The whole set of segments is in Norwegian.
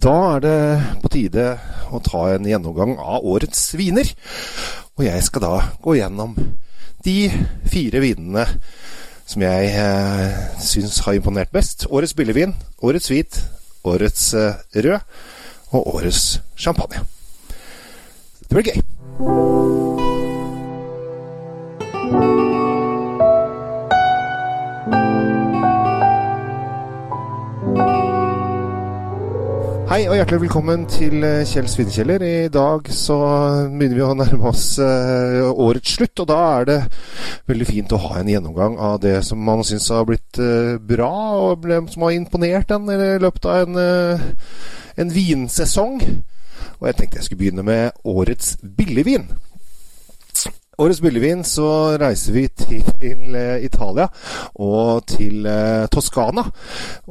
Da er det på tide å ta en gjennomgang av årets viner. Og jeg skal da gå gjennom de fire vinene som jeg eh, syns har imponert best. Årets billigvin, årets hvit, årets eh, rød og årets champagne. Det blir gøy. Hei og hjertelig velkommen til eh, Kjell Svinkjeller. I dag så begynner vi å nærme oss uh, årets slutt, og da er det veldig fint å ha en gjennomgang av det som man syns har blitt uh, bra, og som har imponert en i løpet av en, en vinsesong. Og jeg tenkte jeg skulle begynne med årets billigvin. Årets Byllevin så reiser vi til Italia og til Toskana.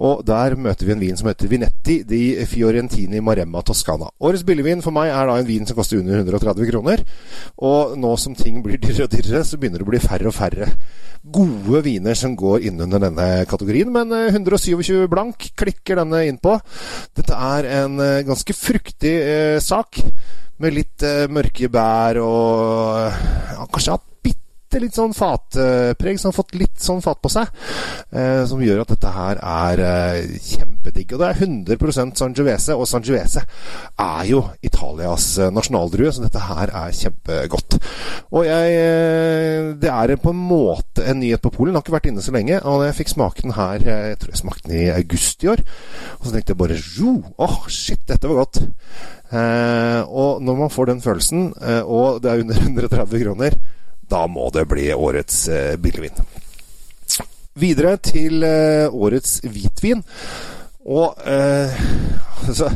Og der møter vi en vin som heter Vinetti di Fiorentini Maremma Toscana. Årets Byllevin for meg er da en vin som koster under 130 kroner. Og nå som ting blir dyrere og dyrere, så begynner det å bli færre og færre gode viner som går inn under denne kategorien. Men 127 blank klikker denne inn på. Dette er en ganske fruktig eh, sak med litt eh, mørke bær og Microsoft. Bitte litt sånn fatpreg, som har fått litt sånn fat på seg. Eh, som gjør at dette her er eh, kjempedigg. Og det er 100% Sangiovese, og Sangiovese er jo Italias eh, nasjonaldrue, så dette her er kjempegodt. Og jeg eh, Det er på en måte en nyhet på Polen. Jeg har ikke vært inne så lenge. Og jeg fikk smake den her Jeg tror jeg smakte den i august i år. Og så tenkte jeg bare Åh, oh, shit, dette var godt. Eh, og når man får den følelsen, eh, og det er under 130 kroner, da må det bli årets eh, billigvin. Videre til eh, årets hvitvin. Og altså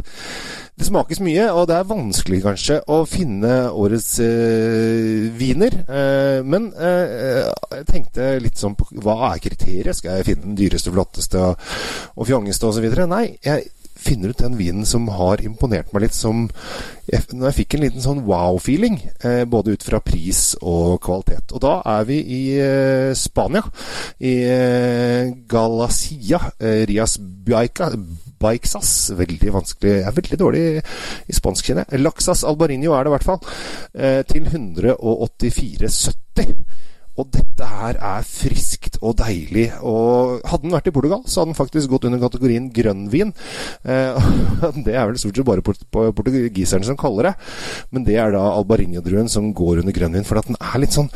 det smakes mye, og det er vanskelig kanskje å finne årets eh, viner. Eh, men eh, jeg tenkte litt sånn på hva er kriteriet? Skal jeg finne den dyreste, flotteste og, og fjongeste osv.? Nei, jeg finner ut den vinen som har imponert meg litt som jeg, Når jeg fikk en liten sånn wow-feeling, eh, både ut fra pris og kvalitet. Og da er vi i eh, Spania. I eh, Galacia. Rias Biaica. Baixas. Veldig vanskelig Jeg er veldig dårlig i spansk, kjenner jeg. Laxas Albarinho er det i hvert fall. Eh, til 184,70. Og dette her er friskt og deilig. Og hadde den vært i Portugal, så hadde den faktisk gått under kategorien grønnvin. Eh, det er vel stort sett bare port portugiserne som kaller det. Men det er da albarinho-druen som går under grønnvin, for den er litt sånn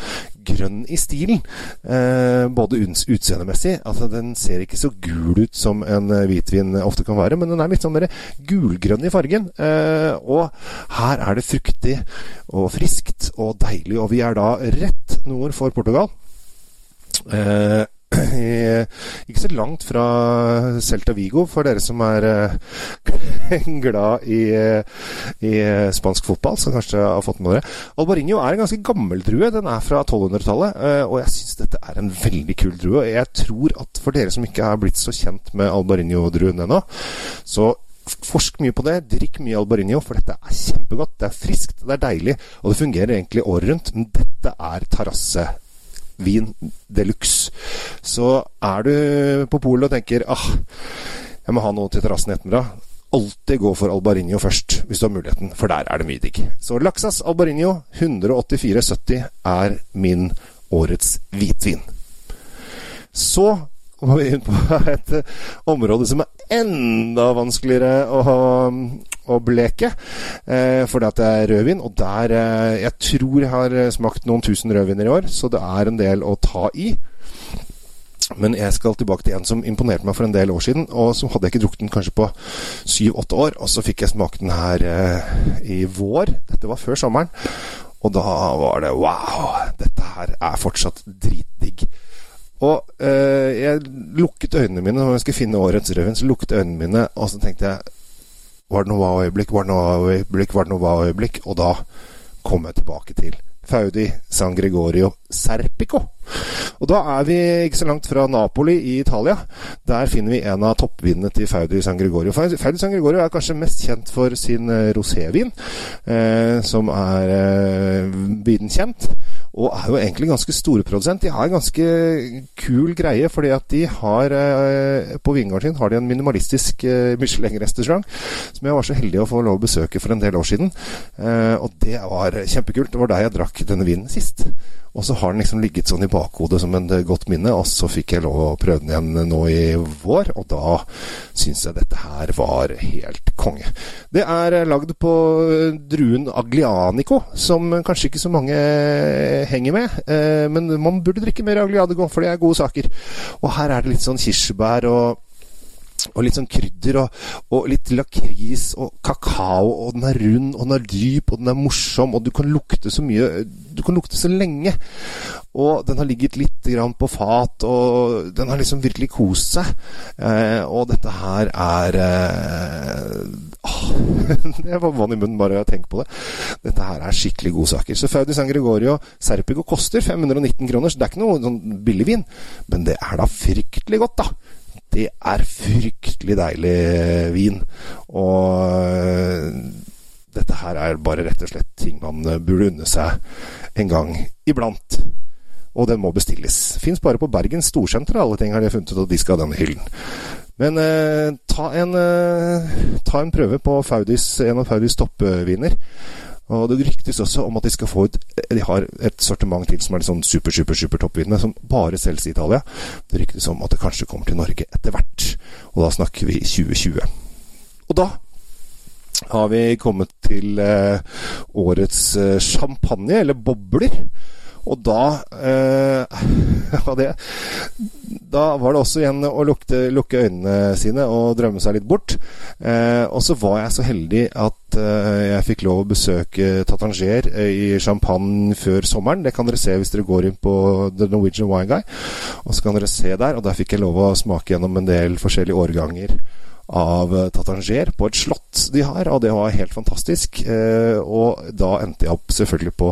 grønn i stilen. Eh, både utseendemessig. Altså, den ser ikke så gul ut som en hvitvin ofte kan være, men den er litt sånn mer gulgrønn i fargen. Eh, og her er det fruktig og friskt og deilig, og vi er da rett nord for Portugal. Eh, ikke så langt fra Celta Vigo, for dere som er eh, glad i, i, spansk fotball, som kanskje har fått med dere. Albarinho er en ganske gammel drue. Den er fra 1200-tallet, eh, og jeg syns dette er en veldig kul drue. Jeg tror at for dere som ikke er blitt så kjent med Albarinho-druen ennå, så Forsk mye på det. Drikk mye Albarinho, for dette er kjempegodt. Det er friskt, det er deilig, og det fungerer egentlig året rundt. Men dette er terrassevin de luxe. Så er du på polet og tenker ah, jeg må ha noe til terrassen i ettermiddag, alltid gå for Albarinho først, hvis du har muligheten, for der er det mye digg. Så Laksas Albarinho 184,70 er min årets hvitvin. Så må vi inn på et område som er enda vanskeligere å, å bleke. Eh, fordi det er rødvin. Og der eh, Jeg tror jeg har smakt noen tusen rødviner i år, så det er en del å ta i. Men jeg skal tilbake til en som imponerte meg for en del år siden. Og som hadde jeg ikke drukket den kanskje på syv-åtte år. Og så fikk jeg smake den her eh, i vår. Dette var før sommeren. Og da var det wow! Dette her er fortsatt dritdigg. Og øh, jeg lukket øynene mine når jeg skulle finne årets rødvin. Så lukket øynene mine, og så tenkte jeg Var det noe wow-øyeblikk? Var det noe wow-øyeblikk? Var det noe wow-øyeblikk? Og da kom jeg tilbake til Faudi San Gregorio Serpico. Og da er vi ikke så langt fra Napoli i Italia. Der finner vi en av toppvinene til Faudi San Gregorio. Faudi San Gregorio er kanskje mest kjent for sin rosévin, eh, som er eh, viden kjent. Og er jo egentlig ganske storprodusent. De har en ganske kul greie, fordi at de har eh, På vingården sin har de en minimalistisk eh, Michelin-restaurant som jeg var så heldig å få lov å besøke for en del år siden. Eh, og det var kjempekult. Det var der jeg drakk denne vinen sist. Og så har den liksom ligget sånn i bakhodet som en godt minne, og så fikk jeg lov å prøve den igjen nå i vår, og da syns jeg dette her var helt konge. Det er lagd på druen Aglianico, som kanskje ikke så mange henger med, men man burde drikke mer Aglianico, for det er gode saker. Og her er det litt sånn kirsebær og og litt sånn krydder og, og litt lakris og kakao, og den er rund, og den er dyp, og den er morsom, og du kan lukte så mye Du kan lukte så lenge. Og den har ligget litt på fat, og den har liksom virkelig kost seg. Eh, og dette her er eh, Det var vann i munnen bare jeg tenker på det. Dette her er skikkelig gode saker. Så Faudi San Gregorio Serpigo koster 519 kroner, så det er ikke noe sånn billig vin. Men det er da fryktelig godt, da. Det er fryktelig deilig vin. Og eh, dette her er bare rett og slett ting man eh, burde unne seg en gang iblant. Og den må bestilles. Fins bare på Bergen Storsenter, alle ting har de funnet ut og de skal ha denne hyllen. Men eh, ta, en, eh, ta, en, prøve på Faudis, en av Faudis toppviner. Og Det ryktes også om at de skal få ut De har et sortiment til som er litt sånn super, super, super toppvinene, som bare selges i Italia. Det ryktes om at det kanskje kommer til Norge etter hvert. Og da snakker vi 2020. Og da har vi kommet til eh, årets eh, champagne, eller bobler. Og da eh, det, Da var det også igjen å lukte, lukke øynene sine og drømme seg litt bort. Eh, og så var jeg så heldig at eh, jeg fikk lov å besøke Tatanger eh, i Champagne før sommeren. Det kan dere se hvis dere går inn på The Norwegian Wine Guy. Og så kan dere se der. Og der fikk jeg lov å smake gjennom en del forskjellige årganger av eh, Tatanger på et slott de har, og det var helt fantastisk. Eh, og da endte jeg opp selvfølgelig på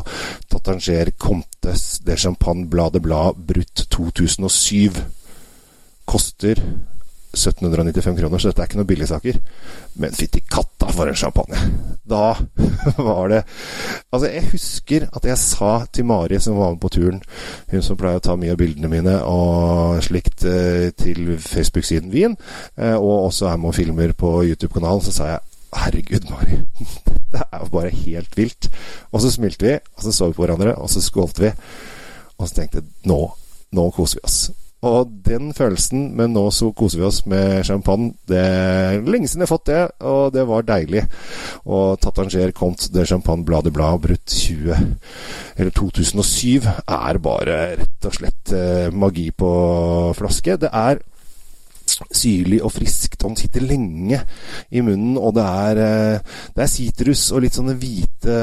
Tatanger Comtes de Champagne Blade Blad Brutt 2007. Koster 1795 kroner, så dette er ikke noen billigsaker. Men fytti katta for en champagne! Da var det Altså, jeg husker at jeg sa til Mari som var med på turen, hun som pleier å ta mye av bildene mine og slikt eh, til Facebook-siden Wien, eh, og også er med og filmer på YouTube-kanalen, så sa jeg Herregud, Mari. Det er jo bare helt vilt. Og så smilte vi, og så så vi på hverandre, og så skålte vi. Og så tenkte jeg nå, nå koser vi oss. Og den følelsen men nå så koser vi oss med champagne, det er lenge siden jeg har fått det, og det var deilig. Og Tatanger Comte de Champagne Blad i Blad brutt 20 eller 2007 er bare rett og slett eh, magi på flaske. Det er syrlig og friskt. Han sitter lenge i munnen, og det er, eh, det er sitrus og litt sånne hvite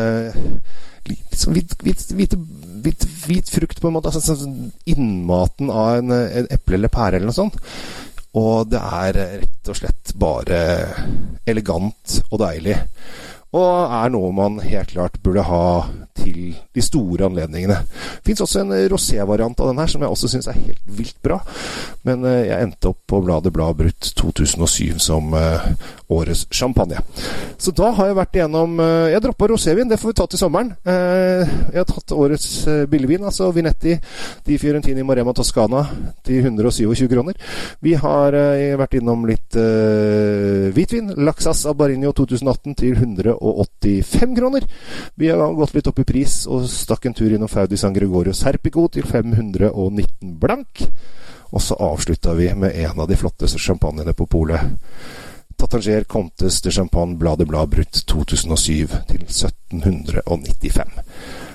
litt sånn hvit, hvit, hvit, hvit, frukt, på en måte. Altså sånn innmaten av en, en eple eller pære eller noe sånt. Og det er rett og slett bare elegant og deilig. Og er noe man helt klart burde ha til de store anledningene. Det fins også en rosé-variant av den her, som jeg også syns er helt vilt bra. Men eh, jeg endte opp på bladet Blad Brutt 2007 som uh, årets champagne. Så da har jeg vært igjennom uh, Jeg droppa rosévin, det får vi ta til sommeren. Jeg har tatt årets billigvin, altså Vinetti Di Fiorentini Marema Toscana til 127 kroner. Vi har vært innom litt hvitvin. Laxas Abarinho 2018 til 185 kroner. Vi har gått litt opp i pris og stakk en tur innom Faudi San Gregorio Serpico til 519 blank. Og så avslutta vi med en av de flotteste champagnene på polet. Tatanger Comtes de Champagne Blade Blad Brutt 2007 til 1795.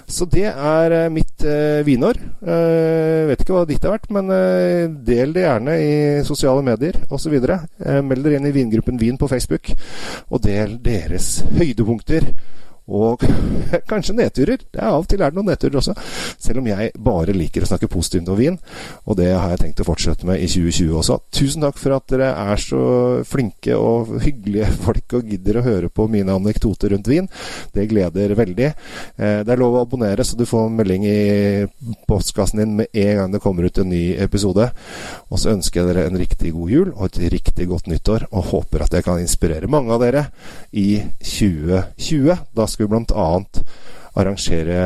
Så det er eh, mitt eh, vinår. Eh, vet ikke hva ditt har vært, men eh, del det gjerne i sosiale medier osv. Eh, meld dere inn i vingruppen Vin på Facebook, og del deres høydepunkter og kanskje nedturer. Det er Av og til er det noen nedturer også. Selv om jeg bare liker å snakke positivt om vin. Og det har jeg tenkt å fortsette med i 2020 også. Tusen takk for at dere er så flinke og hyggelige folk og gidder å høre på mine anekdoter rundt vin. Det gleder veldig. Eh, det er lov å abonnere, så du får melding i postkassen din med en gang det kommer ut en ny episode. Og så ønsker jeg dere en riktig god jul og et riktig godt nyttår, og håper at jeg kan inspirere mange av dere i 2020. Da skal vi bl.a. arrangere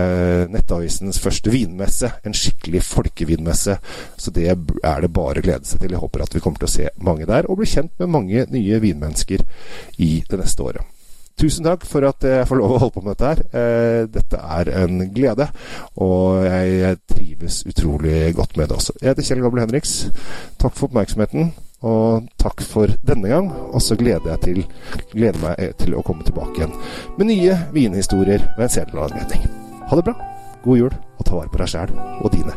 Nettavisens første vinmesse. En skikkelig folkevinmesse. Så det er det bare å glede seg til. Jeg håper at vi kommer til å se mange der, og bli kjent med mange nye vinmennesker i det neste året. Tusen takk for at jeg får lov å holde på med dette her. Eh, dette er en glede, og jeg trives utrolig godt med det også. Jeg heter Kjell Gabel Henriks. Takk for oppmerksomheten. Og takk for denne gang. Og så gleder jeg til, gleder meg til å komme tilbake igjen med nye vinhistorier ved en senere anledning. Ha det bra. God jul, og ta vare på deg sjæl og dine.